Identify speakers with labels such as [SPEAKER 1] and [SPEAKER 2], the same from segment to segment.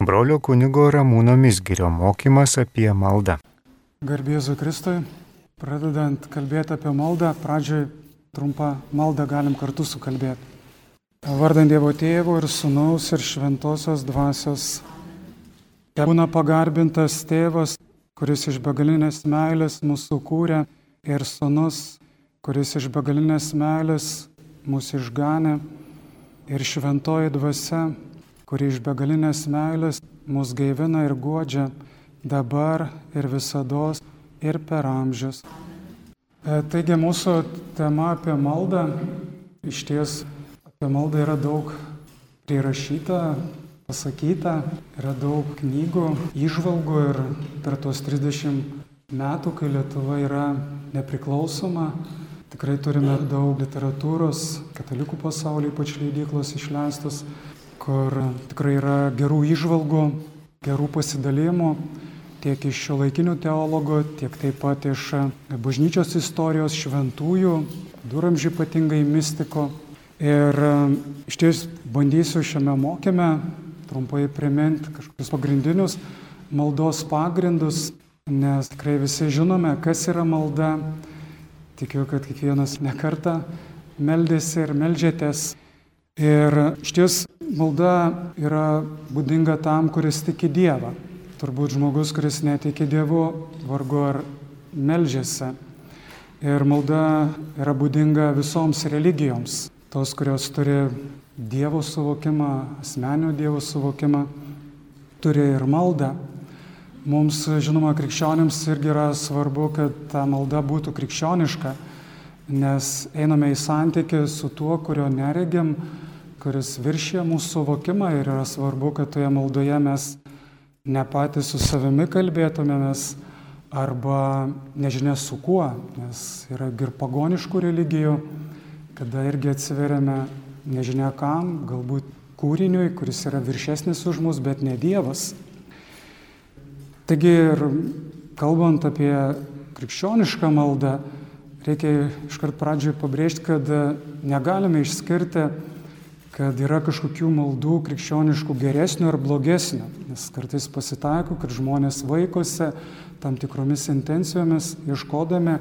[SPEAKER 1] Brolio kunigo Ramūno Misgirio mokymas apie maldą.
[SPEAKER 2] Garbėzu Kristui, pradedant kalbėti apie maldą, pradžioj trumpą maldą galim kartu sukalbėti. Vardant Dievo Tėvo ir Sūnaus ir Šventosios Dvasios. Te būna pagarbintas Tėvas, kuris iš begalinės meilės mūsų kūrė ir Sūnus, kuris iš begalinės meilės mūsų išganė ir Šventoji Dvasia kuri iš begalinės meilės mus gaivina ir godžia dabar ir visada ir per amžius. E, taigi mūsų tema apie maldą, iš ties apie maldą yra daug prirašyta, pasakyta, yra daug knygų, išvalgų ir per tuos 30 metų, kai Lietuva yra nepriklausoma, tikrai turime daug literatūros, katalikų pasaulio ypač leidyklos išleistos kur tikrai yra gerų išvalgų, gerų pasidalymų tiek iš šio laikinių teologų, tiek taip pat iš bažnyčios istorijos šventųjų, duramžių ypatingai mistiko. Ir iš ties bandysiu šiame mokyme trumpai priminti kažkokius pagrindinius maldos pagrindus, nes tikrai visi žinome, kas yra malda. Tikiu, kad kiekvienas nekarta meldėsi ir melžėtės. Ir iš ties malda yra būdinga tam, kuris tiki Dievą. Turbūt žmogus, kuris netiki Dievu, vargu ar melžiasi. Ir malda yra būdinga visoms religijoms. Tos, kurios turi Dievo suvokimą, asmenio Dievo suvokimą, turi ir maldą. Mums, žinoma, krikščionims irgi yra svarbu, kad ta malda būtų krikščioniška, nes einame į santykį su tuo, kurio neregim, kuris viršė mūsų suvokimą ir yra svarbu, kad toje maldoje mes ne patys su savimi kalbėtumėmės arba nežinia su kuo, nes yra ir pagoniškų religijų, kada irgi atsiveriame nežinia kam, galbūt kūriniui, kuris yra viršesnis už mus, bet ne Dievas. Taigi ir kalbant apie krikščionišką maldą, reikia iškart pradžioje pabrėžti, kad negalime išskirti kad yra kažkokių maldų krikščioniškų geresnių ar blogesnių, nes kartais pasitaiko, kad žmonės vaikosi tam tikromis intencijomis, ieškodami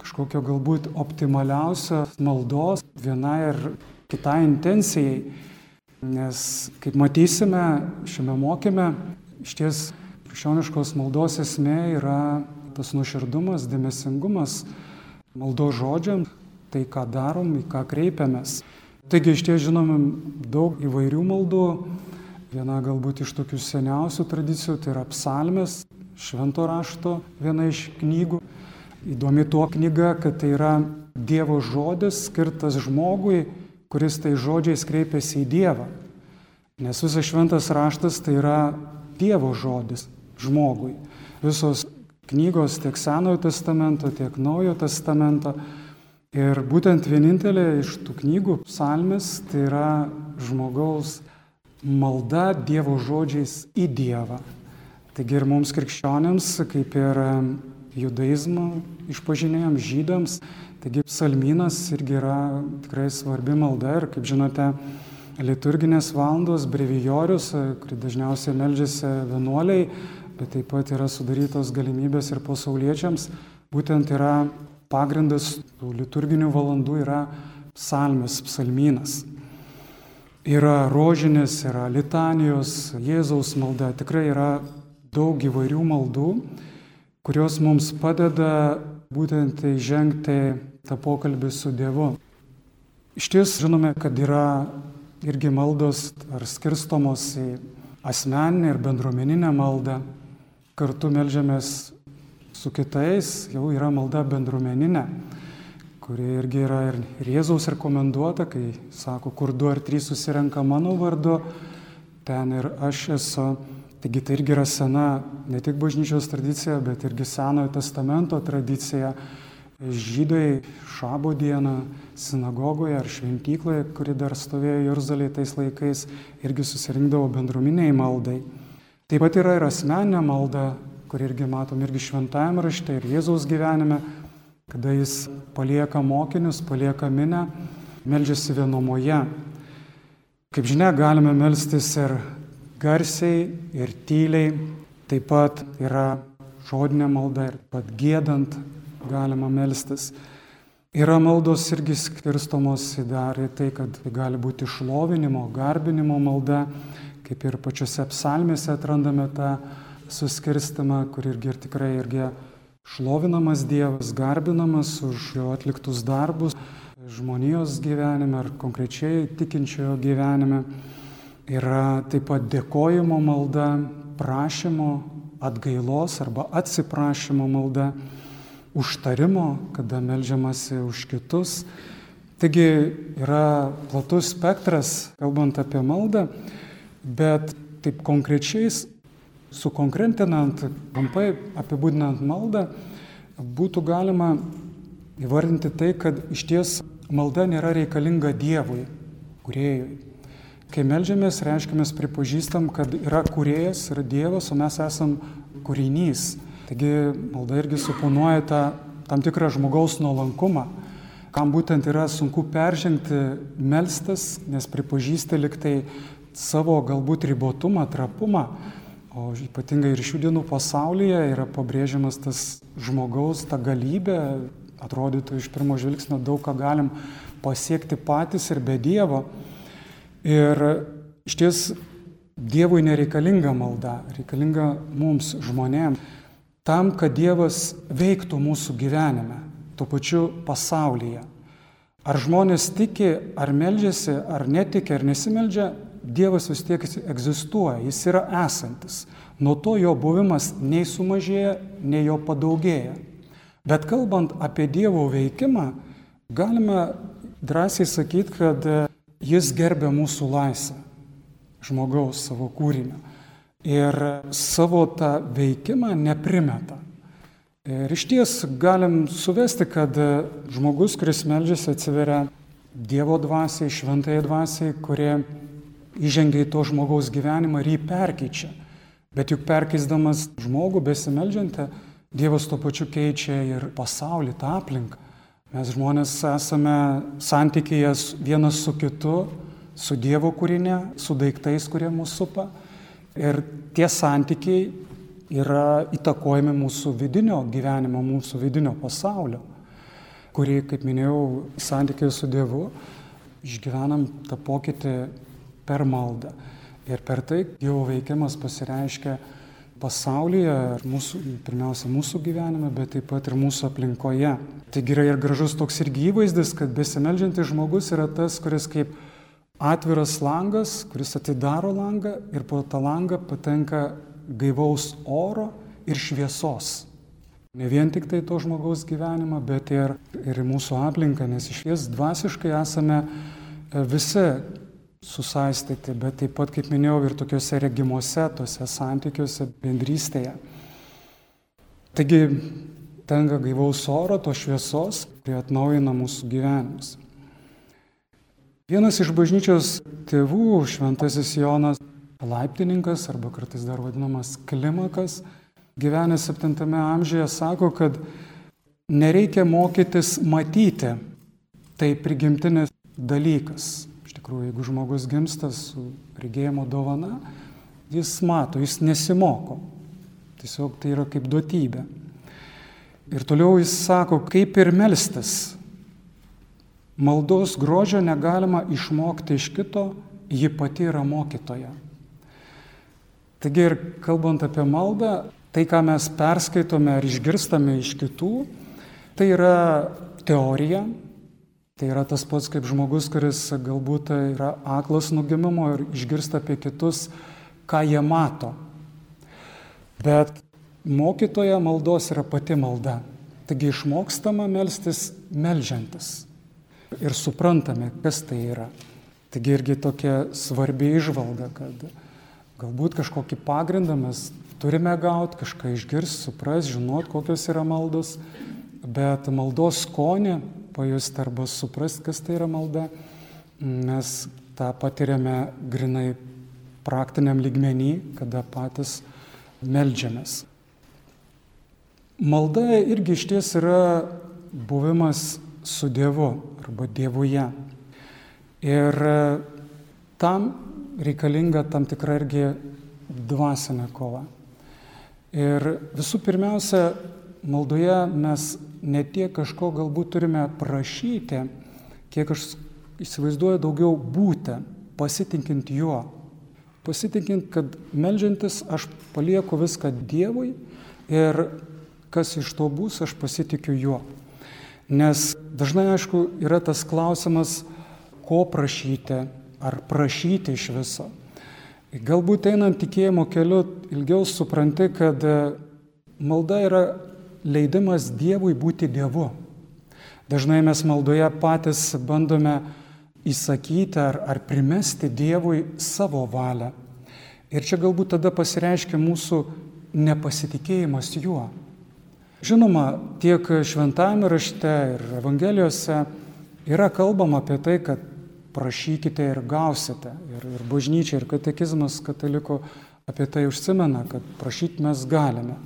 [SPEAKER 2] kažkokio galbūt optimaliausio maldos vienai ar kitai intencijai. Nes, kaip matysime šiame mokyme, iš ties krikščioniškos maldos esmė yra tas nuoširdumas, dėmesingumas, maldos žodžiam, tai ką darom, į ką kreipiamės. Taigi iš ties žinome daug įvairių maldų. Viena galbūt iš tokių seniausių tradicijų tai yra psalmės, švento rašto viena iš knygų. Įdomi tuo knyga, kad tai yra Dievo žodis skirtas žmogui, kuris tai žodžiais kreipiasi į Dievą. Nes visas šventas raštas tai yra Dievo žodis žmogui. Visos knygos tiek Senojo testamento, tiek Naujojo testamento Ir būtent vienintelė iš tų knygų psalmės tai yra žmogaus malda Dievo žodžiais į Dievą. Taigi ir mums krikščionėms, kaip ir judaizmo išpažinėjams, žydams, taigi psalminas irgi yra tikrai svarbi malda ir, kaip žinote, liturginės valandos, brevijorius, kurį dažniausiai meldžiasi vienuoliai, bet taip pat yra sudarytos galimybės ir pasauliečiams, būtent yra pagrindas tų liturginių valandų yra psalmės, psalmynas. Yra rožinės, yra litanijos, Jėzaus malda, tikrai yra daug įvairių maldų, kurios mums padeda būtent įžengti tą pokalbį su Dievu. Iš ties žinome, kad yra irgi maldos ar skirstomos į asmeninę ir bendruomeninę maldą. Kartu melžiamės su kitais jau yra malda bendruomeninė, kuri irgi yra ir Jėzaus rekomenduota, kai sako, kur du ar trys susirenka mano vardu, ten ir aš esu. Taigi tai irgi yra sena ne tik bažnyčios tradicija, bet irgi Senojo testamento tradicija. Žydai šabo dieną sinagogoje ar šventykloje, kuri dar stovėjo Jeruzalėje tais laikais, irgi susirinkdavo bendruomeniai maldai. Taip pat yra ir asmeninė malda, kur irgi matom irgi šventajame rašte ir Jėzaus gyvenime, kada jis palieka mokinius, palieka minę, melžiasi vienomoje. Kaip žinia, galime melstis ir garsiai ir tyliai, taip pat yra žodinė malda ir pat gėdant galima melstis. Yra maldos irgi skirstomos į dar į tai, kad tai gali būti šlovinimo, garbinimo malda, kaip ir pačiose psalmėse atrandame tą suskirstimą, kur irgi ir tikrai irgi šlovinamas Dievas, garbinamas už jo atliktus darbus žmonijos gyvenime ar konkrečiai tikinčiojo gyvenime. Yra taip pat dėkojimo malda, prašymo, atgailos arba atsiprašymo malda užtarimo, kada melžiamasi už kitus. Taigi yra platus spektras, kalbant apie maldą, bet taip konkrečiais, sukonkretinant, trumpai apibūdinant maldą, būtų galima įvardinti tai, kad iš ties malda nėra reikalinga Dievui, kuriejui. Kai melžiamės, reiškia, mes pripažįstam, kad yra kuriejas, yra Dievas, o mes esam kūrinys. Taigi malda irgi suponuoja tą tam tikrą žmogaus nuolankumą, kam būtent yra sunku peržengti melstas, nes pripažįsta liktai savo galbūt ribotumą, trapumą, o ypatingai ir šių dienų pasaulyje yra pabrėžiamas tas žmogaus, ta galybė, atrodytų iš pirmo žvilgsnio daug ką galim pasiekti patys ir be Dievo. Ir iš ties Dievui nereikalinga malda, reikalinga mums žmonėms tam, kad Dievas veiktų mūsų gyvenime, tuo pačiu pasaulyje. Ar žmonės tiki, ar melžiasi, ar netiki, ar nesimeldžia, Dievas vis tiek egzistuoja, jis yra esantis. Nuo to jo buvimas nei sumažėja, nei jo padaugėja. Bet kalbant apie Dievo veikimą, galime drąsiai sakyti, kad jis gerbė mūsų laisvę, žmogaus savo kūrinio ir savo tą veikimą neprimeta. Ir iš ties galim suvesti, kad žmogus, kuris melžiasi, atsiveria Dievo dvasiai, šventai dvasiai, kurie įžengia į to žmogaus gyvenimą ir jį perkeičia. Bet juk perkeisdamas žmogų besimeldžiantę, Dievas tuo pačiu keičia ir pasaulį, tą aplinką. Mes žmonės esame santykėje vienas su kitu, su Dievo kūrinė, su daiktais, kurie mūsų supa. Ir tie santykiai yra įtakojami mūsų vidinio gyvenimo, mūsų vidinio pasaulio, kurį, kaip minėjau, santykiai su Dievu išgyvenam tą pokytį per maldą. Ir per tai Dievo veikimas pasireiškia pasaulyje, mūsų, pirmiausia mūsų gyvenime, bet taip pat ir mūsų aplinkoje. Taigi yra ir gražus toks irgi įvaizdis, kad besimeldžiantis žmogus yra tas, kuris kaip atviras langas, kuris atidaro langą ir po tą langą patenka gaivaus oro ir šviesos. Ne vien tik tai to žmogaus gyvenimą, bet ir, ir mūsų aplinką, nes iš ties dvasiškai esame e, visi susaistyti, bet taip pat, kaip minėjau, ir tokiuose regimuose, tuose santykiuose, bendrystėje. Taigi tenka gaivaus oro, to šviesos, kurie atnaujina mūsų gyvenimus. Vienas iš bažnyčios tėvų, šventasis Jonas Laiptininkas, arba kartais dar vadinamas Klimakas, gyvenęs 7 amžiuje, sako, kad nereikia mokytis matyti, tai prigimtinis dalykas. Tikrųjų, jeigu žmogus gimsta su regėjimo dovana, jis mato, jis nesimoko. Tiesiog tai yra kaip duotybė. Ir toliau jis sako, kaip ir melstis. Maldos grožio negalima išmokti iš kito, ji pati yra mokytoja. Taigi ir kalbant apie maldą, tai, ką mes perskaitome ar išgirstame iš kitų, tai yra teorija, tai yra tas pats kaip žmogus, kuris galbūt yra aklas nugimimo ir išgirsta apie kitus, ką jie mato. Bet mokytoja maldos yra pati malda. Taigi išmokstama melstis melžiantis ir suprantame, kas tai yra. Taigi irgi tokia svarbi išvalga, kad galbūt kažkokį pagrindą mes turime gauti, kažką išgirsti, suprasti, žinot, kokios yra maldos, bet maldos skonį pajusti arba suprasti, kas tai yra malda, mes tą patiriame grinai praktiniam lygmenį, kada patys melžiamės. Malda irgi iš ties yra buvimas su Dievu arba Dievuje. Ir e, tam reikalinga tam tikra irgi dvasinė kova. Ir visų pirmiausia, maldoje mes ne tiek kažko galbūt turime prašyti, kiek aš įsivaizduoju daugiau būti, pasitinkint juo. Pasitinkint, kad melžiantis aš palieku viską Dievui ir kas iš to bus, aš pasitikiu juo. Nes dažnai, aišku, yra tas klausimas, ko prašyti, ar prašyti iš viso. Galbūt einant tikėjimo keliu ilgiau supranti, kad malda yra leidimas Dievui būti Dievu. Dažnai mes maldoje patys bandome įsakyti ar, ar primesti Dievui savo valią. Ir čia galbūt tada pasireiškia mūsų nepasitikėjimas juo. Žinoma, tiek šventame rašte ir evangelijose yra kalbama apie tai, kad prašykite ir gausite. Ir, ir bažnyčia, ir katekizmas katalikų apie tai užsimena, kad prašyti mes galime.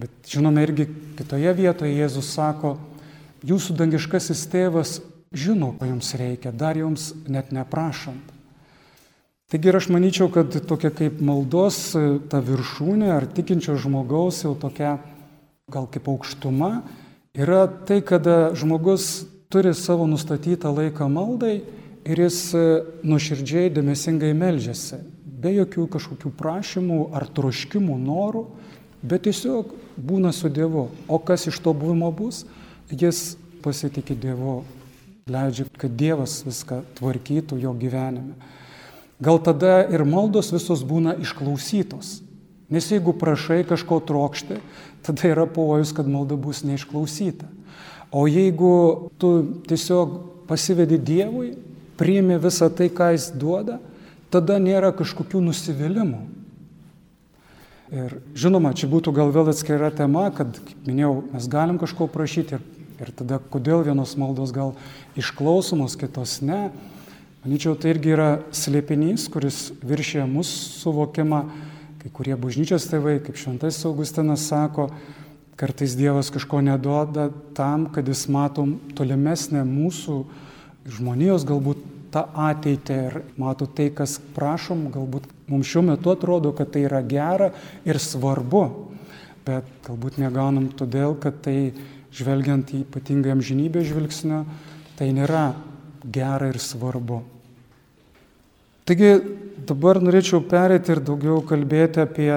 [SPEAKER 2] Bet žinome irgi kitoje vietoje Jėzus sako, jūsų dangiškasis tėvas žino, ko jums reikia, dar jums net neprašant. Taigi ir aš manyčiau, kad tokia kaip maldos ta viršūnė ar tikinčio žmogaus jau tokia gal kaip aukštuma yra tai, kada žmogus turi savo nustatytą laiką maldai ir jis nuoširdžiai, dėmesingai melžiasi, be jokių kažkokių prašymų ar troškimų, norų, bet tiesiog būna su Dievu. O kas iš to buvimo bus, jis pasitikė Dievu, leidžia, kad Dievas viską tvarkytų jo gyvenime. Gal tada ir maldos visos būna išklausytos. Nes jeigu prašai kažko trokšti, tada yra pavojus, kad malda bus neišklausyta. O jeigu tu tiesiog pasivedi Dievui, priimi visą tai, ką Jis duoda, tada nėra kažkokių nusivylimų. Ir žinoma, čia būtų gal vėl atskira tema, kad, kaip minėjau, mes galim kažko prašyti ir, ir tada kodėl vienos maldos gal išklausomos, kitos ne. Manyčiau, tai irgi yra slėpinys, kuris viršė mūsų suvokimą, kai kurie bažnyčios tėvai, kaip šventas Augustinas sako, kartais Dievas kažko neduoda tam, kad jis matom tolimesnę mūsų žmonijos galbūt tą ateitį ir mato tai, kas prašom, galbūt mums šiuo metu atrodo, kad tai yra gera ir svarbu, bet galbūt negaunam todėl, kad tai žvelgiant į ypatingą amžinybę žvilgsnio, tai nėra gera ir svarbu. Taigi dabar norėčiau perėti ir daugiau kalbėti apie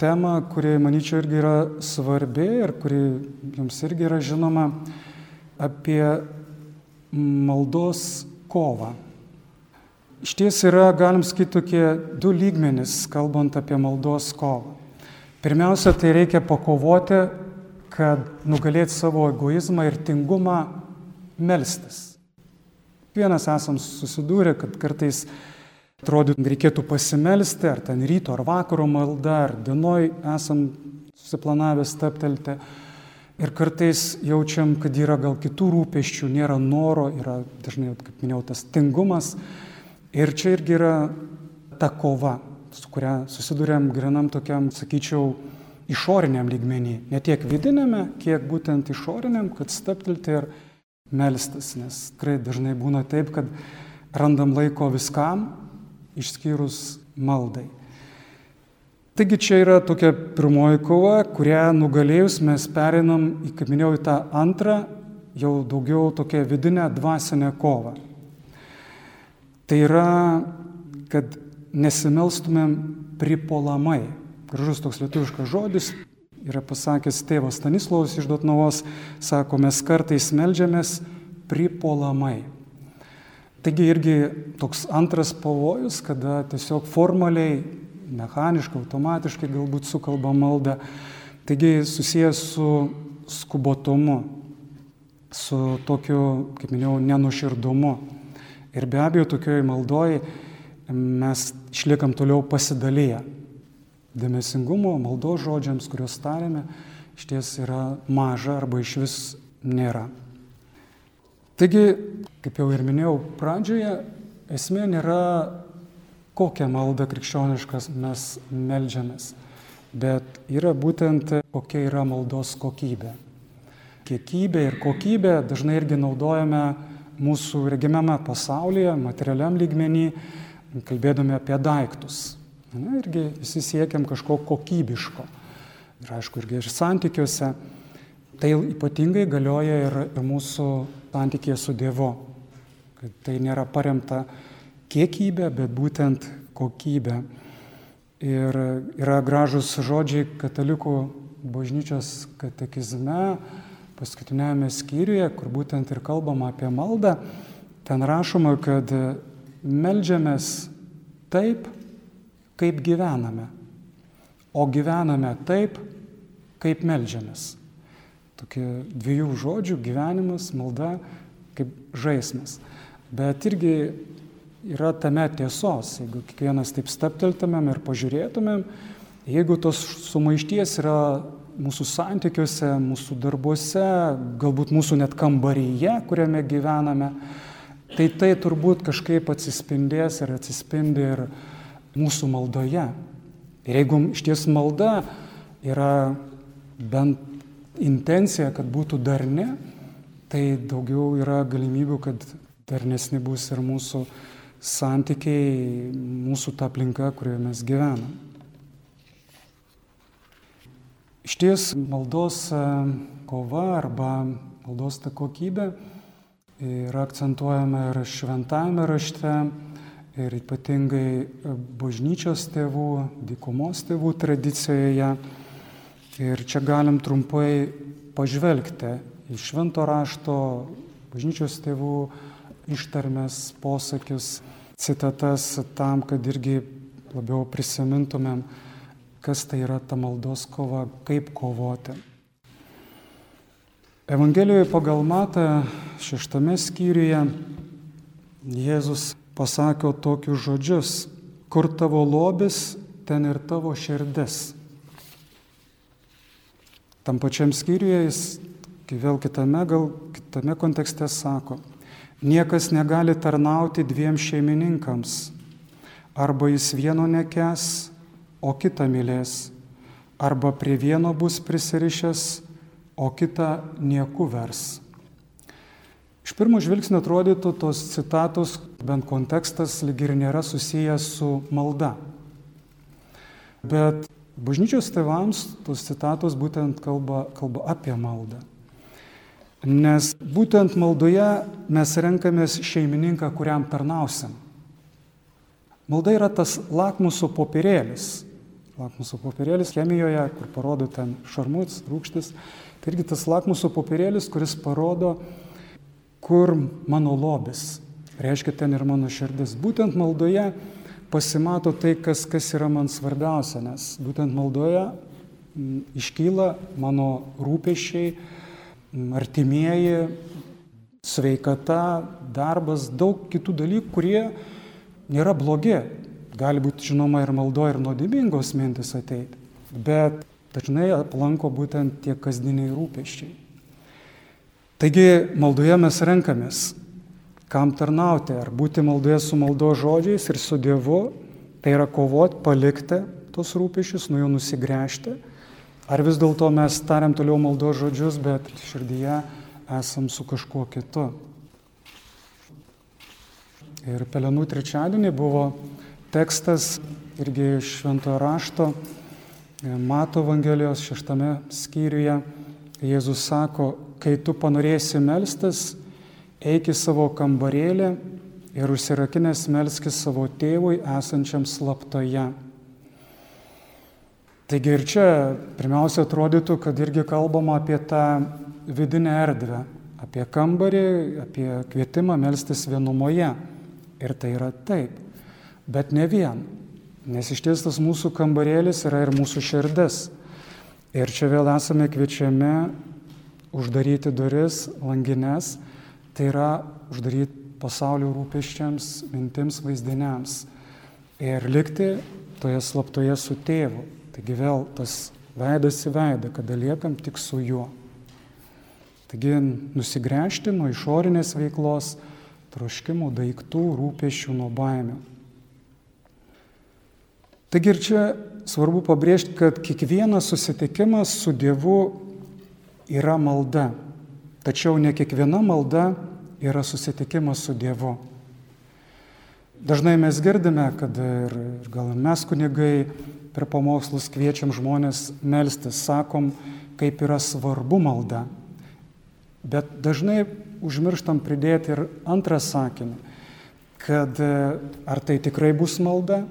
[SPEAKER 2] temą, kuri, manyčiau, irgi yra svarbi ir kuri jums irgi yra žinoma, apie maldos kovą. Iš ties yra, galim sakyti, tokie du lygmenys, kalbant apie maldos kovą. Pirmiausia, tai reikia pakovoti, kad nugalėti savo egoizmą ir tingumą melstis. Vienas esam susidūrę, kad kartais atrodytų, reikėtų pasimelsti, ar ten ryto ar vakaro malda, ar dienoj esam susiplanavę staptelti. Ir kartais jaučiam, kad yra gal kitų rūpeščių, nėra noro, yra dažnai, kaip minėjau, tas tingumas. Ir čia irgi yra ta kova, su kuria susidurėm grinam tokiam, sakyčiau, išoriniam lygmenį. Ne tiek vidinėme, kiek būtent išoriniam, kad staptelti ir melstis. Nes tikrai dažnai būna taip, kad randam laiko viskam, išskyrus maldai. Taigi čia yra tokia pirmoji kova, kurią nugalėjus mes perinam, kaip minėjau, į tą antrą, jau daugiau tokią vidinę dvasinę kovą. Tai yra, kad nesimelstumėm pripolamai. Gražus toks lietuviškas žodis, yra pasakęs tėvas Stanislavas iš Dotnavos, sako, mes kartais melžiamės pripolamai. Taigi irgi toks antras pavojus, kada tiesiog formaliai mechaniškai, automatiškai galbūt sukalba maldą. Taigi susijęs su skubotumu, su tokiu, kaip minėjau, nenuširdumu. Ir be abejo, tokioje maldoje mes išliekam toliau pasidalyję. Dėmesingumo, maldo žodžiams, kuriuos tarėme, iš ties yra maža arba iš vis nėra. Taigi, kaip jau ir minėjau pradžioje, esmė nėra kokią maldą krikščioniškas mes melžiamės, bet yra būtent kokia yra maldos kokybė. Kiekybė ir kokybė dažnai irgi naudojame mūsų regimiame pasaulyje, materialiam lygmenį, kalbėdami apie daiktus. Na, irgi visi siekiam kažko kokybiško. Ir aišku, irgi ir santykiuose. Tai ypatingai galioja ir, ir mūsų santykėje su Dievu. Kad tai nėra paremta kiekybė, bet būtent kokybė. Ir yra gražus žodžiai katalikų bažnyčios katekizme, paskutinėme skyriuje, kur būtent ir kalbama apie maldą. Ten rašoma, kad melžiamės taip, kaip gyvename, o gyvename taip, kaip melžiamės. Tokie dviejų žodžių - gyvenimas, malda, kaip žaismas. Bet irgi yra tame tiesos, jeigu kiekvienas taip stapteltumėm ir pažiūrėtumėm, jeigu tos sumaišties yra mūsų santykiuose, mūsų darbuose, galbūt mūsų net kambaryje, kuriame gyvename, tai tai turbūt kažkaip atsispindės ir atsispindi ir mūsų maldoje. Ir jeigu iš ties malda yra bent intencija, kad būtų darni, tai daugiau yra galimybių, kad darnesni bus ir mūsų santykiai, mūsų ta aplinka, kurioje mes gyvename. Iš ties maldos e, kova arba maldos ta kokybė yra akcentuojama ir šventajame rašte, ir ypatingai bažnyčios tėvų, dykumos tėvų tradicijoje. Ir čia galim trumpai pažvelgti į švento rašto bažnyčios tėvų ištarmes, posakius, citatas tam, kad irgi labiau prisimintumėm, kas tai yra ta maldos kova, kaip kovoti. Evangelijoje pagal Matą šeštame skyriuje Jėzus pasakė tokius žodžius, kur tavo lobis, ten ir tavo širdis. Tam pačiam skyriuje jis vėl kitame, gal kitame kontekste sako, Niekas negali tarnauti dviem šeimininkams. Arba jis vieno nekes, o kitą mylės. Arba prie vieno bus prisirišęs, o kitą nieku vers. Iš pirmo žvilgsnio atrodytų tos citatos, bent kontekstas lyg ir nėra susijęs su malda. Bet bažnyčios tėvams tos citatos būtent kalba, kalba apie maldą. Nes būtent maldoje mes renkamės šeimininką, kuriam tarnausim. Malda yra tas lakmuso popierėlis. Lakmuso popierėlis chemijoje, kur parodo ten šarmuts, rūkštis. Tai irgi tas lakmuso popierėlis, kuris parodo, kur mano lobis. Reiškia, ten ir mano širdis. Būtent maldoje pasimato tai, kas, kas yra man svarbiausia, nes būtent maldoje m, iškyla mano rūpešiai, artimieji, sveikata, darbas, daug kitų dalykų, kurie nėra blogi. Gali būti, žinoma, ir maldo, ir nuodėmingos mintis ateiti. Bet dažnai aplanko būtent tie kasdieniai rūpeščiai. Taigi maldoje mes renkamės, kam tarnauti, ar būti maldoje su maldo žodžiais ir su Dievu, tai yra kovoti, palikti tos rūpešius, nuo jų nusigręžti Ar vis dėlto mes tariam toliau maldo žodžius, bet širdyje esam su kažkuo kitu. Ir Pelenų trečiadienį buvo tekstas irgi iš Šventojo rašto, Mato Evangelijos šeštame skyriuje. Jėzus sako, kai tu panorėsi melstis, eik į savo kambarėlį ir užsirakinęs melskis savo tėvui esančiam slaptoje. Taigi ir čia pirmiausia atrodytų, kad irgi kalbama apie tą vidinę erdvę, apie kambarį, apie kvietimą melstis vienumoje. Ir tai yra taip. Bet ne vien. Nes iš ties tas mūsų kambarėlis yra ir mūsų širdis. Ir čia vėl esame kviečiami uždaryti duris, langines, tai yra uždaryti pasaulio rūpeščiams, mintims, vaizdiniams. Ir likti toje slaptoje su tėvu. Taigi vėl tas veidas į veidą, kada liekam tik su juo. Taigi nusigręžti nuo išorinės veiklos, troškimų, daiktų, rūpešių, nuo baimių. Taigi ir čia svarbu pabrėžti, kad kiekvienas susitikimas su Dievu yra malda. Tačiau ne kiekviena malda yra susitikimas su Dievu. dažnai mes girdime, kad ir, ir gal mes kunigai per pamokslus kviečiam žmonės melstis, sakom, kaip yra svarbu malda. Bet dažnai užmirštam pridėti ir antrą sakinį, kad e, ar tai tikrai bus malda,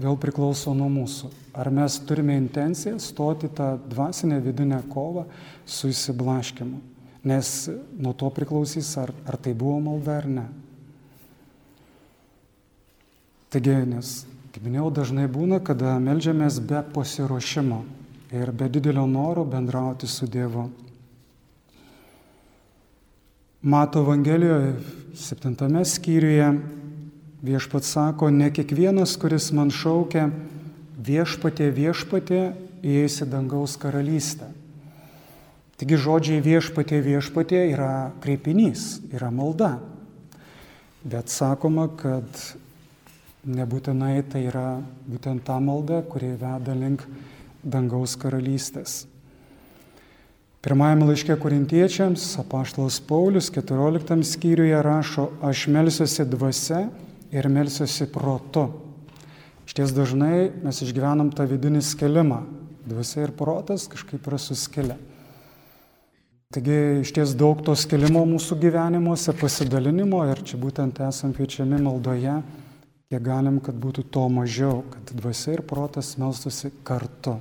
[SPEAKER 2] vėl priklauso nuo mūsų. Ar mes turime intenciją stoti tą dvasinę vidinę kovą su įsiblaškimu. Nes nuo to priklausys, ar, ar tai buvo malda ar ne. Taigi, nes, kaip minėjau, dažnai būna, kada melžiamės be pasiruošimo ir be didelio noro bendrauti su Dievu. Mato Evangelijoje, septintame skyriuje, viešpat sako, ne kiekvienas, kuris man šaukia viešpatė, viešpatė, įeis į dangaus karalystę. Taigi žodžiai viešpatė, viešpatė yra kreipinys, yra malda. Bet sakoma, kad nebūtinai tai yra būtent ta malda, kuri veda link dangaus karalystės. Pirmajame laiške korintiečiams apaštalas Paulius 14 skyriuje rašo, aš melsiuosi dvasia ir melsiuosi protu. Šties dažnai mes išgyvenam tą vidinį skelimą. Dvasia ir protas kažkaip yra suskilę. Taigi iš ties daug to skelimo mūsų gyvenimuose, pasidalinimo ir čia būtent esam kviečiami maldoje, kiek galim, kad būtų to mažiau, kad dvasia ir protas melstusi kartu.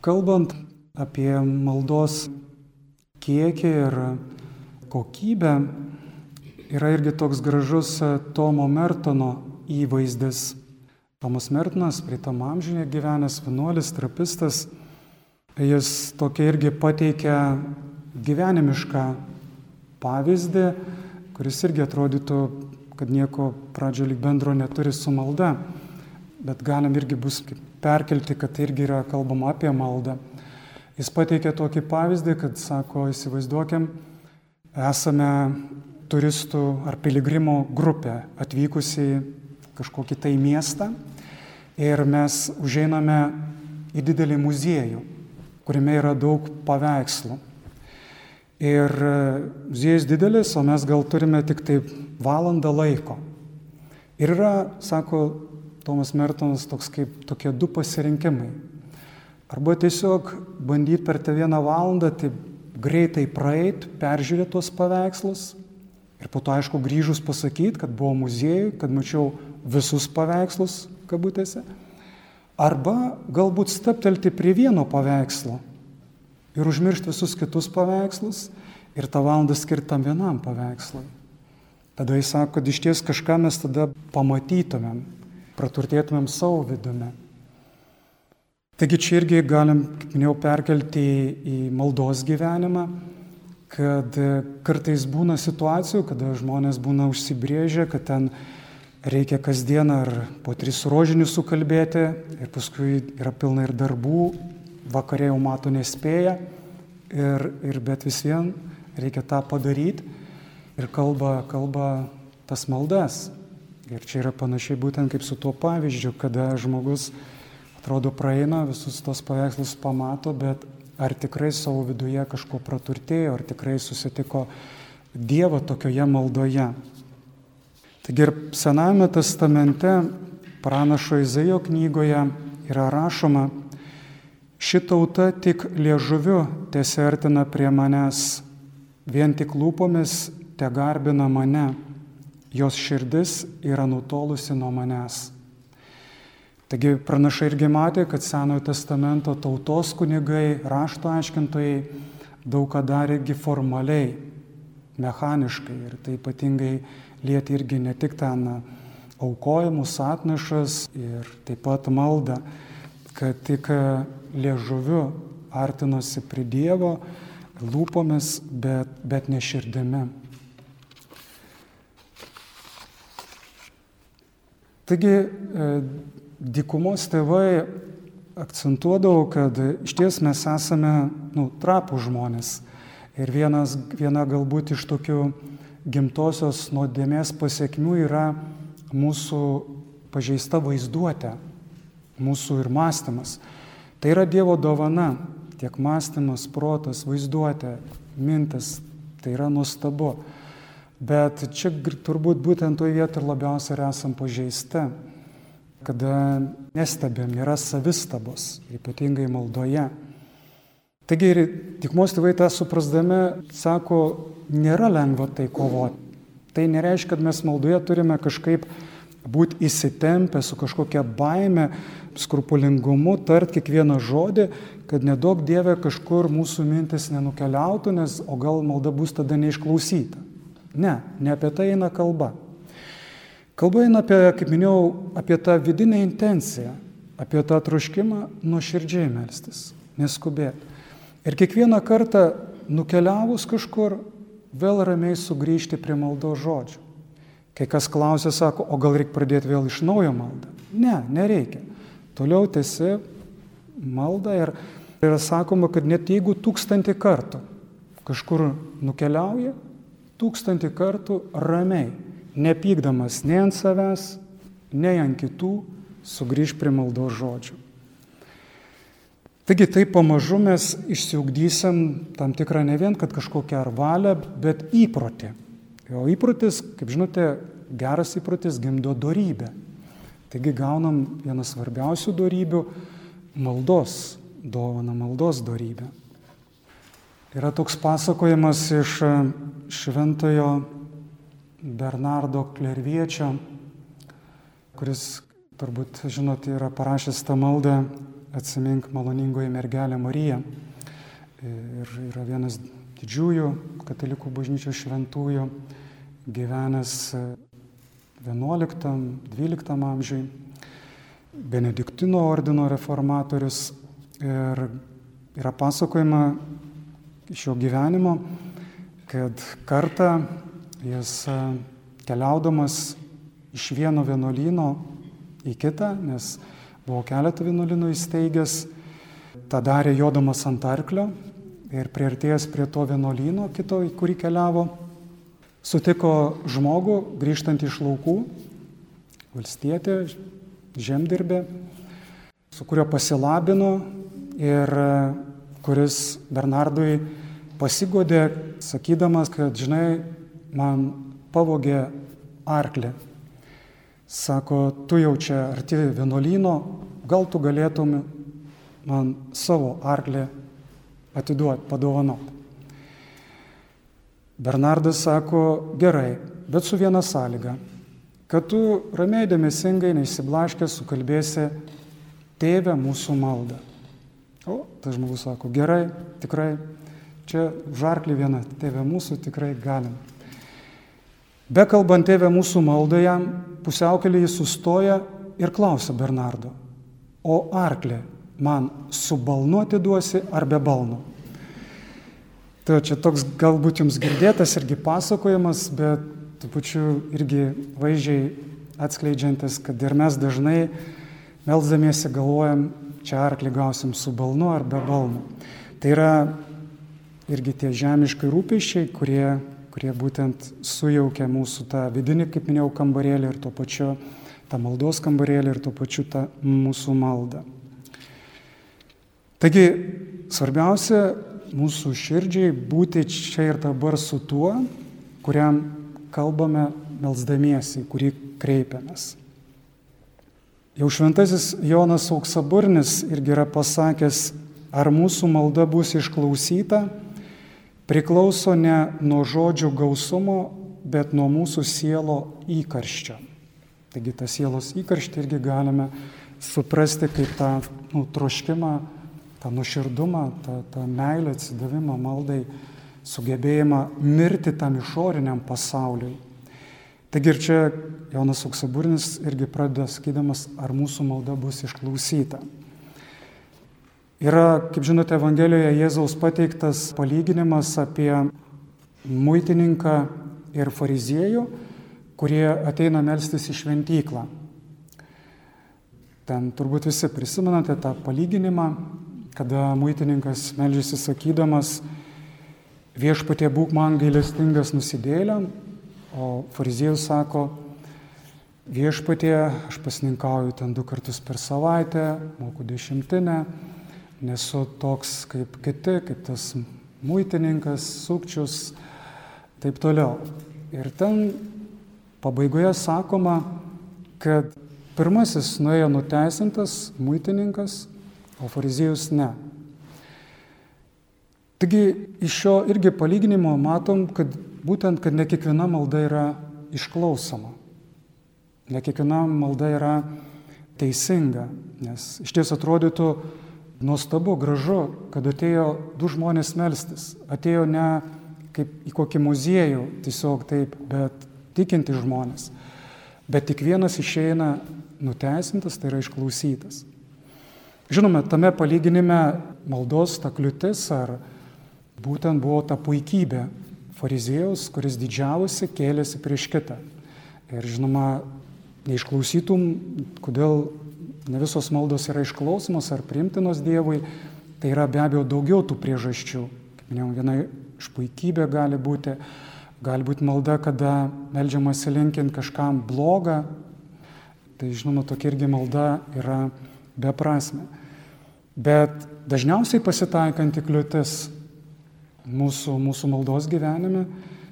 [SPEAKER 2] Kalbant apie maldos kiekį ir kokybę yra irgi toks gražus Tomo Mertono įvaizdis. Tomas Mertonas, prie tam amžinė gyvenęs vienuolis, trapistas, jis tokia irgi pateikia gyvenimišką pavyzdį, kuris irgi atrodytų, kad nieko pradžio lyg bendro neturi su malda, bet galim irgi bus perkelti, kad tai irgi yra kalbama apie maldą. Jis pateikė tokį pavyzdį, kad sako, įsivaizduokim, esame turistų ar piligrimų grupė atvykusi kažkokį tai miestą ir mes užeiname į didelį muziejų, kuriame yra daug paveikslų. Ir e, muziejus didelis, o mes gal turime tik tai valandą laiko. Ir yra, sako Tomas Mertonas, toks kaip tokie du pasirinkimai. Arba tiesiog bandyti per tą vieną valandą taip greitai praeit, peržiūrėti tuos paveikslus ir po to, aišku, grįžus pasakyti, kad buvo muziejui, kad mačiau visus paveikslus kabutėse. Arba galbūt steptelti prie vieno paveikslo ir užmiršti visus kitus paveikslus ir tą valandą skirtam vienam paveikslui. Tada jis sako, kad iš ties kažką mes tada pamatytumėm, praturtėtumėm savo vidumi. Taigi čia irgi galim, kaip minėjau, perkelti į maldos gyvenimą, kad kartais būna situacijų, kada žmonės būna užsibrėžę, kad ten reikia kasdieną ar po tris rožinius sukalbėti ir paskui yra pilna ir darbų, vakarė jau mato nespėja, ir, ir bet vis vien reikia tą padaryti ir kalba, kalba tas maldas. Ir čia yra panašiai būtent kaip su tuo pavyzdžiu, kada žmogus Atrodo, praeina, visus tos paveikslus pamato, bet ar tikrai savo viduje kažko praturtėjo, ar tikrai susitiko Dievą tokioje maldoje. Taigi ir Senajame testamente, pranašo Izaijo knygoje yra rašoma, ši tauta tik liežuviu tiesertina prie manęs, vien tik lūpomis te garbina mane, jos širdis yra nutolusi nuo manęs. Taigi pranašai irgi matė, kad Senojo testamento tautos kunigai, rašto aiškintojai daug ką darė irgi formaliai, mechaniškai. Ir tai ypatingai lieti irgi ne tik ten aukojimus, atnašas ir taip pat maldą, kad tik liežuviu artinosi prie Dievo lūpomis, bet, bet ne širdimi. Taigi Dykumos tėvai akcentuodavo, kad iš ties mes esame nu, trapų žmonės. Ir vienas, viena galbūt iš tokių gimtosios nuodėmės pasiekmių yra mūsų pažeista vaizduotė, mūsų ir mąstymas. Tai yra Dievo dovana, tiek mąstymas, protas, vaizduotė, mintis, tai yra nuostabu. Bet čia turbūt būtent toje vietoje labiausiai ir esam pažeisti, kada nestebėm, yra savistabos, ypatingai maldoje. Taigi ir tikmos tėvai tą suprasdami sako, nėra lengva tai kovoti. Tai nereiškia, kad mes maldoje turime kažkaip būti įsitempę su kažkokia baime, skrupulingumu, tart kiekvieną žodį, kad nedaug Dieve kažkur mūsų mintis nenukeliautų, nes o gal malda bus tada neišklausyta. Ne, ne apie tai eina kalba. Kalba eina apie, kaip minėjau, apie tą vidinę intenciją, apie tą troškimą nuoširdžiai melstis, neskubėti. Ir kiekvieną kartą nukeliavus kažkur, vėl ramiai sugrįžti prie maldo žodžių. Kai kas klausia, sako, o gal reikia pradėti vėl iš naujo maldą? Ne, nereikia. Toliau tesi maldą ir yra sakoma, kad net jeigu tūkstantį kartų kažkur nukeliauja, tūkstantį kartų ramiai, nepykdamas nei ant savęs, nei ant kitų, sugrįž prie maldos žodžių. Taigi taip pamažu mes išsiugdysim tam tikrą ne vien, kad kažkokią ar valią, bet įprotį. O įprotis, kaip žinote, geras įprotis gimdo darybę. Taigi gaunam vieną svarbiausių darybių - maldos, dovana maldos darybę. Yra toks pasakojimas iš e, šventojo Bernardo Klerviečio, kuris turbūt žinote yra parašęs tą maldą Atsimink maloningoji mergelė Marija. Ir yra vienas didžiųjų katalikų bažnyčios šventųjų, gyvenęs 11-12 amžiui, Benediktino ordino reformatorius. Ir yra pasakojama iš jo gyvenimo, kad kartą jis e, keliaudamas iš vieno vienuolyno į kitą, nes buvo keletą vienuolynų įsteigęs, tą darė jodamas ant arklio ir prieartėjęs prie to vienuolyno kito, į kurį keliavo, sutiko žmogų grįžtant iš laukų, valstietė, žemdirbė, su kuriuo pasilabino ir kuris Bernardui pasigodė, sakydamas, kad, žinai, man pavogė arklį. Sako, tu jau čia arti vienuolyno, gal tu galėtum man savo arklį atiduoti, padovanoti. Bernardas sako, gerai, bet su viena sąlyga, kad tu ramiai dėmesingai, neįsiblaškęs, sukalbėsi tėvę mūsų maldą. O tas žmogus sako, gerai, tikrai, čia žarklį viena, tėvė mūsų tikrai galim. Bekalbant tėvę mūsų maldą jam, pusiaukelį jis sustoja ir klausia Bernardo, o arklė man su balnu atiduosi ar be balno? Tai čia toks galbūt jums girdėtas irgi pasakojimas, bet tu pačiu irgi vaizdžiai atskleidžiantis, kad ir mes dažnai melzdamiesi galvojam, čia arklį gausim su balnu ar be balno. Tai yra irgi tie žemiškai rūpeščiai, kurie, kurie būtent sujaukia mūsų tą vidinį, kaip minėjau, kambarėlį ir tuo pačiu tą maldos kambarėlį ir tuo pačiu tą mūsų maldą. Taigi, svarbiausia mūsų širdžiai būti čia ir dabar su tuo, kuriam kalbame melzdamiesi, kurį kreipiamės. Jau šventasis Jonas Auksaburnis irgi yra pasakęs, ar mūsų malda bus išklausyta, priklauso ne nuo žodžių gausumo, bet nuo mūsų sielo įkarščio. Taigi tą sielos įkarštį irgi galime suprasti kaip tą nu, troškimą, tą nuširdumą, tą, tą meilę, atsidavimą maldai, sugebėjimą mirti tam išoriniam pasauliui Taigi ir čia Jonas Auksaburnis irgi pradeda sakydamas, ar mūsų malda bus išklausyta. Yra, kaip žinote, Evangelijoje Jėzaus pateiktas palyginimas apie muitininką ir fariziejų, kurie ateina melstis į šventyklą. Ten turbūt visi prisimenate tą palyginimą, kada muitininkas melžiasi sakydamas, viešpatie būk man gailestingas nusidėlėm, O fariziejus sako, viešpatie, aš pasininkauju ten du kartus per savaitę, moku dešimtinę, nesu toks kaip kiti, kaip tas muitininkas, sukčius, taip toliau. Ir ten pabaigoje sakoma, kad pirmasis nuėjo nuteisintas muitininkas, o fariziejus ne. Taigi iš šio irgi palyginimo matom, kad būtent, kad ne kiekviena malda yra išklausoma. Ne kiekviena malda yra teisinga, nes iš ties atrodytų nuostabu, gražu, kad atėjo du žmonės melstis. Atėjo ne kaip į kokį muziejų, tiesiog taip, bet tikinti žmonės. Bet tik vienas išeina nuteisintas, tai yra išklausytas. Žinoma, tame palyginime maldos ta kliūtis ar būtent buvo ta puikybė fariziejaus, kuris didžiavosi, kėlėsi prieš kitą. Ir žinoma, neišklausytum, kodėl ne visos maldos yra išklausomos ar primtinos Dievui, tai yra be abejo daugiau tų priežasčių. Kaip minėjau, viena iš puikybė gali būti, gali būti malda, kada melžiamasi linkint kažkam blogą, tai žinoma, tokia irgi malda yra beprasme. Bet dažniausiai pasitaikanti kliūtis mūsų, mūsų maldos gyvenime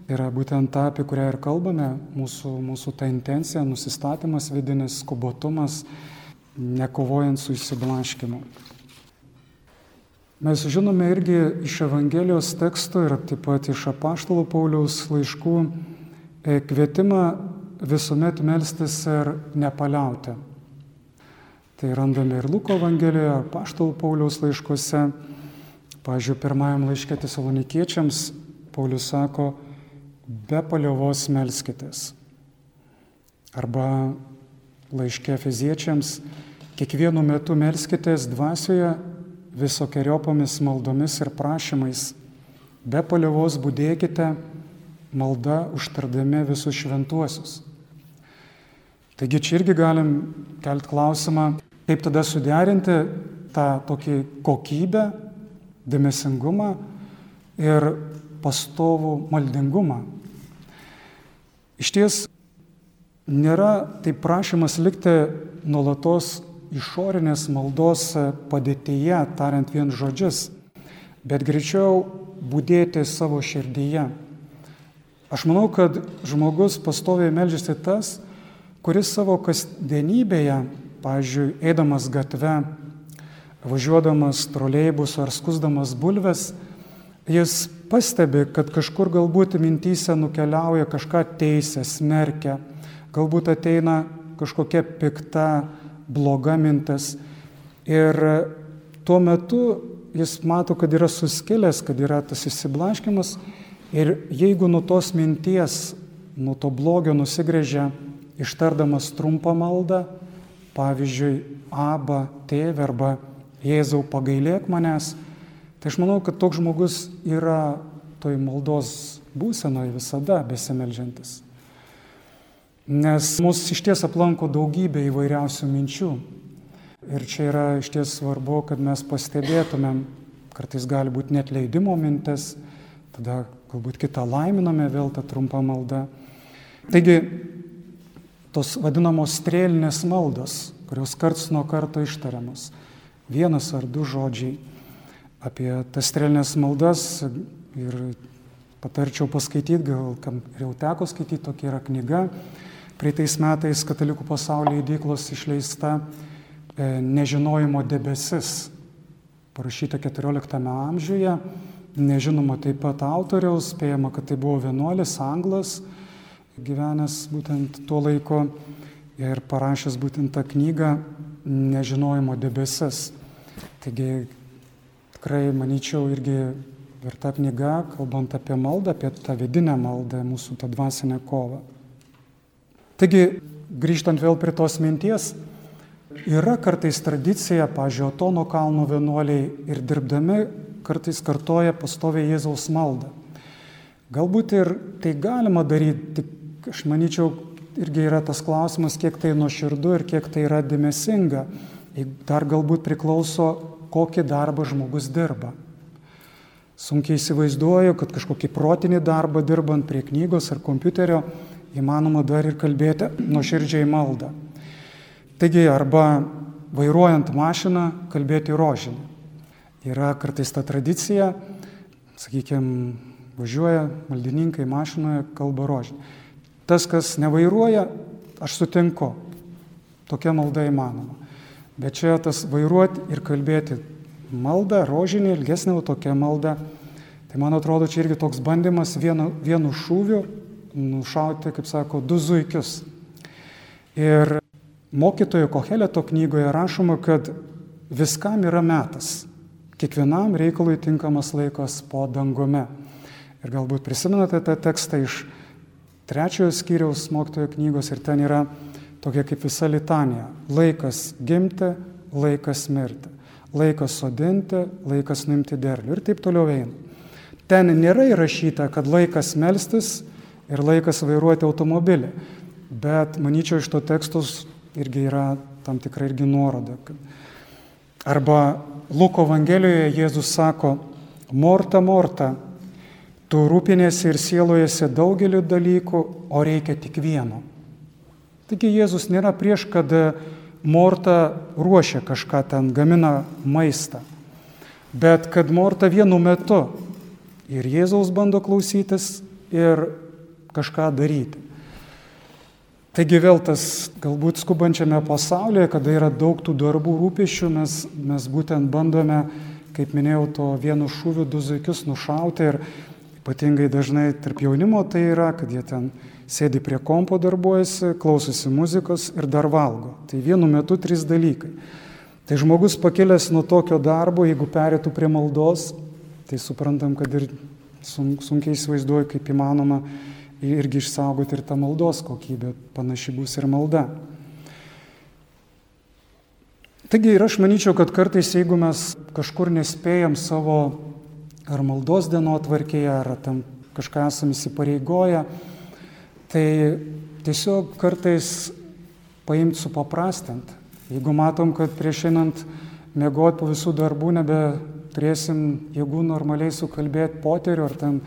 [SPEAKER 2] yra būtent ta, apie kurią ir kalbame, mūsų, mūsų ta intencija, nusistatymas vidinis, skubotumas, nekovojant su įsiblaškimu. Mes žinome irgi iš Evangelijos teksto ir taip pat iš apaštalo Pauliaus laiškų e, kvietimą visuomet melstis ir nepaliauti. Tai randame ir Luko Evangelijoje, apaštalo Pauliaus laiškuose. Pavyzdžiui, pirmajam laiškė tesalonikiečiams Paulius sako, be paliovos melskitės. Arba laiškė fiziečiams, kiekvienu metu melskitės dvasioje visokiojopomis maldomis ir prašymais. Be paliovos būdėkite malda užtardami visus šventuosius. Taigi čia irgi galim kelti klausimą, kaip tada suderinti tą tokį kokybę, dėmesingumą ir pastovų maldingumą. Iš ties nėra tai prašymas likti nuolatos išorinės maldos padėtyje, tariant vien žodžius, bet greičiau būdėti savo širdyje. Aš manau, kad žmogus pastoviai melžiasi tas, kuris savo kasdienybėje, pavyzdžiui, eidamas gatve, važiuodamas troleibus ar skusdamas bulves, jis pastebi, kad kažkur galbūt mintys nukeliauja kažką teisę, smerkia, galbūt ateina kažkokia pikta, bloga mintis. Ir tuo metu jis mato, kad yra suskilęs, kad yra tas įsiblaškimas. Ir jeigu nuo tos minties, nuo to blogio nusigrėžia, ištardamas trumpą maldą, pavyzdžiui, Aba, tėvė arba Jėzau pagailėk manęs, tai aš manau, kad toks žmogus yra toj maldos būsenoje visada besimeldžiantis. Nes mus iš ties aplanko daugybė įvairiausių minčių. Ir čia yra iš ties svarbu, kad mes pastebėtumėm, kartais gali būti net leidimo mintis, tada galbūt kitą laiminame vėl tą trumpą maldą. Taigi, tos vadinamos strėlinės maldos, kurios karts nuo karto ištariamos, vienas ar du žodžiai apie tas strėlinės maldas ir patarčiau paskaityti, gal kam jau teko skaityti, tokia yra knyga Praeitais metais katalikų pasaulio įdyklos išleista e, Nežinojimo debesis, parašyta XIV amžiuje, nežinoma taip pat autoriaus, spėjama, kad tai buvo vienuolis, anglas, gyvenęs būtent tuo laiku ir parašęs būtent tą knygą Nežinojimo debesis. Taigi tikrai, manyčiau, irgi verta knyga, kalbant apie maldą, apie tą vidinę maldą, mūsų tą dvasinę kovą. Taigi, grįžtant vėl prie tos minties, yra kartais tradicija, pažiūrėjau, Tono kalno vienuoliai ir dirbdami kartais kartoja pastoviai Jėzaus maldą. Galbūt ir tai galima daryti, tik aš manyčiau, irgi yra tas klausimas, kiek tai nuoširdu ir kiek tai yra dėmesinga. Dar galbūt priklauso, kokį darbą žmogus dirba. Sunkiai įsivaizduoju, kad kažkokį protinį darbą dirbant prie knygos ar kompiuterio įmanoma dar ir kalbėti nuoširdžiai maldą. Taigi arba vairuojant mašiną kalbėti rožinį. Yra kartais ta tradicija, sakykime, važiuoja maldininkai mašinoje, kalba rožinį. Tas, kas nevairuoja, aš sutinku, tokia malda įmanoma. Bet čia tas vairuoti ir kalbėti maldą, rožinį, ilgesnė tokia malda, tai man atrodo, čia irgi toks bandymas vienu, vienu šūviu nušauti, kaip sako, du zuikius. Ir mokytojo Koheleto knygoje rašoma, kad viskam yra metas. Kiekvienam reikalui tinkamas laikas po dangome. Ir galbūt prisimenate tą tekstą iš trečiojo skyriaus mokytojo knygos ir ten yra tokia kaip visa litanija. Laikas gimti, laikas mirti. Laikas sodinti, laikas nuimti derlių ir taip toliau eina. Ten nėra įrašyta, kad laikas melstis ir laikas vairuoti automobilį. Bet manyčiau, iš to tekstos irgi yra tam tikra irgi nuoroda. Arba Luko Evangelijoje Jėzus sako, Morta, Morta, tu rūpinėsi ir sielojasi daugeliu dalykų, o reikia tik vieno. Taigi Jėzus nėra prieš, kad Morta ruošia kažką ten, gamina maistą, bet kad Morta vienu metu ir Jėzaus bando klausytis ir kažką daryti. Taigi vėl tas galbūt skubančiame pasaulyje, kada yra daug tų darbų rūpešių, mes, mes būtent bandome, kaip minėjau, to vienu šūviu du zuikius nušauti ir ypatingai dažnai tarp jaunimo tai yra, kad jie ten sėdi prie kompo darbuojasi, klausosi muzikos ir dar valgo. Tai vienu metu trys dalykai. Tai žmogus pakilęs nuo tokio darbo, jeigu perėtų prie maldos, tai suprantam, kad ir sunkiai įsivaizduoju, kaip įmanoma irgi išsaugoti ir tą maldos kokybę, panaši bus ir malda. Taigi ir aš manyčiau, kad kartais jeigu mes kažkur nespėjam savo ar maldos dienotvarkėje, ar tam kažką esame įsipareigoję, tai tiesiog kartais paimti supaprastant. Jeigu matom, kad prieš einant mėgoti po visų darbų nebeturėsim jėgų normaliai sukalbėti poterių ar ten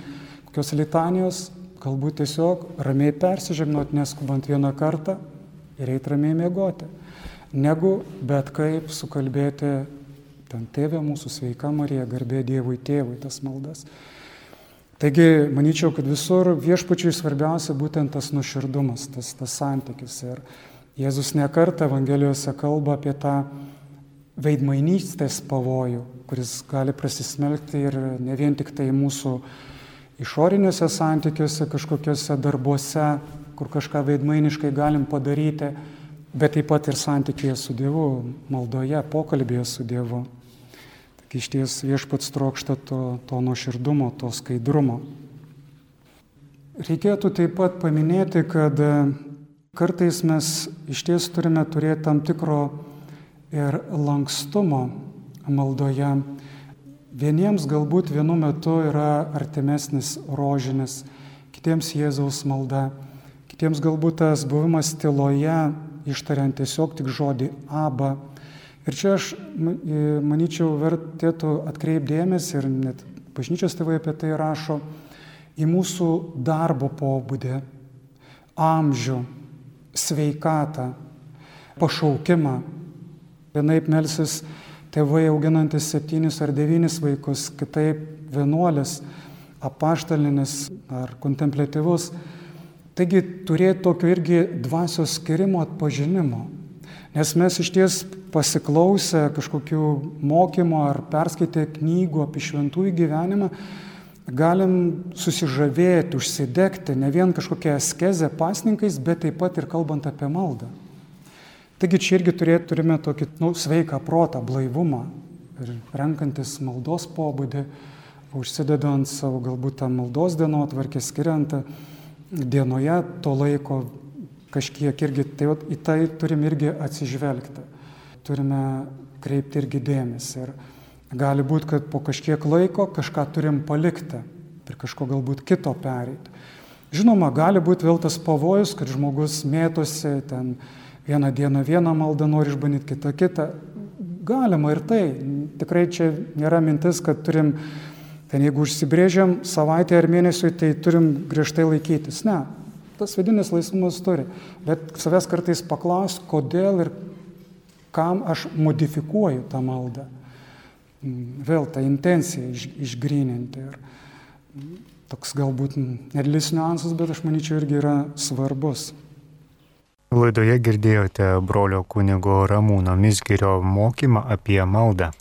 [SPEAKER 2] kokios litanijos, galbūt tiesiog ramiai persižegnot, neskubant vieną kartą ir eit ramiai mėgoti, negu bet kaip sukalbėti ten tėvė mūsų sveika Marija, garbė Dievui tėvui tas maldas. Taigi, manyčiau, kad visur viešpačiui svarbiausia būtent tas nuširdumas, tas, tas santykis. Ir Jėzus nekarta Evangelijose kalba apie tą veidmainystės pavojų, kuris gali prasismelkti ir ne vien tik tai mūsų išoriniuose santykiuose, kažkokiuose darbuose, kur kažką veidmainiškai galim padaryti, bet taip pat ir santykėje su Dievu, maldoje, pokalbėje su Dievu. Tik iš ties viešpats trokšta to, to nuoširdumo, to skaidrumo. Reikėtų taip pat paminėti, kad kartais mes iš ties turime turėti tam tikro ir lankstumo maldoje Vieniems galbūt vienu metu yra artimesnis rožinis, kitiems Jėzaus malda, kitiems galbūt tas buvimas tyloje, ištariant tiesiog tik žodį aba. Ir čia aš manyčiau vertėtų atkreipdėmės ir net bažnyčios tėvai apie tai rašo į mūsų darbo pobūdį, amžių, sveikatą, pašaukimą. Vienaip melsis tėvai auginantis septynis ar devynis vaikus, kitaip vienuolis, apaštalinis ar kontemplatyvus. Taigi turėti tokio irgi dvasios skirimo atpažinimo. Nes mes iš ties pasiklausę kažkokių mokymų ar perskaitę knygų apie šventųjų gyvenimą, galim susižavėti, užsidegti ne vien kažkokią askezę pasninkais, bet taip pat ir kalbant apie maldą. Taigi čia irgi turėt, turime tokį nu, sveiką protą, blaivumą ir renkantis maldos pobūdį, užsidedant savo galbūt tą maldos dienotvarkę, skiriant dienoje to laiko kažkiek irgi, tai į tai turim irgi atsižvelgti, turime kreipti irgi dėmesį. Ir gali būti, kad po kažkiek laiko kažką turim palikti ir kažko galbūt kito pereiti. Žinoma, gali būti vėl tas pavojus, kad žmogus mėtosi ten Vieną dieną vieną maldą nori išbandyti, kitą kitą. Galima ir tai. Tikrai čia nėra mintis, kad turim, ten jeigu užsibrėžiam savaitę ar mėnesiui, tai turim griežtai laikytis. Ne, tas vidinis laisvumas turi. Bet savęs kartais paklaus, kodėl ir kam aš modifikuoju tą maldą. Vėl tą intenciją iš, išgryninti. Ir toks galbūt nedidelis niuansas, bet aš manyčiau irgi yra svarbus.
[SPEAKER 1] Laidoje girdėjote brolio kunigo Ramūno Misgirio mokymą apie maldą.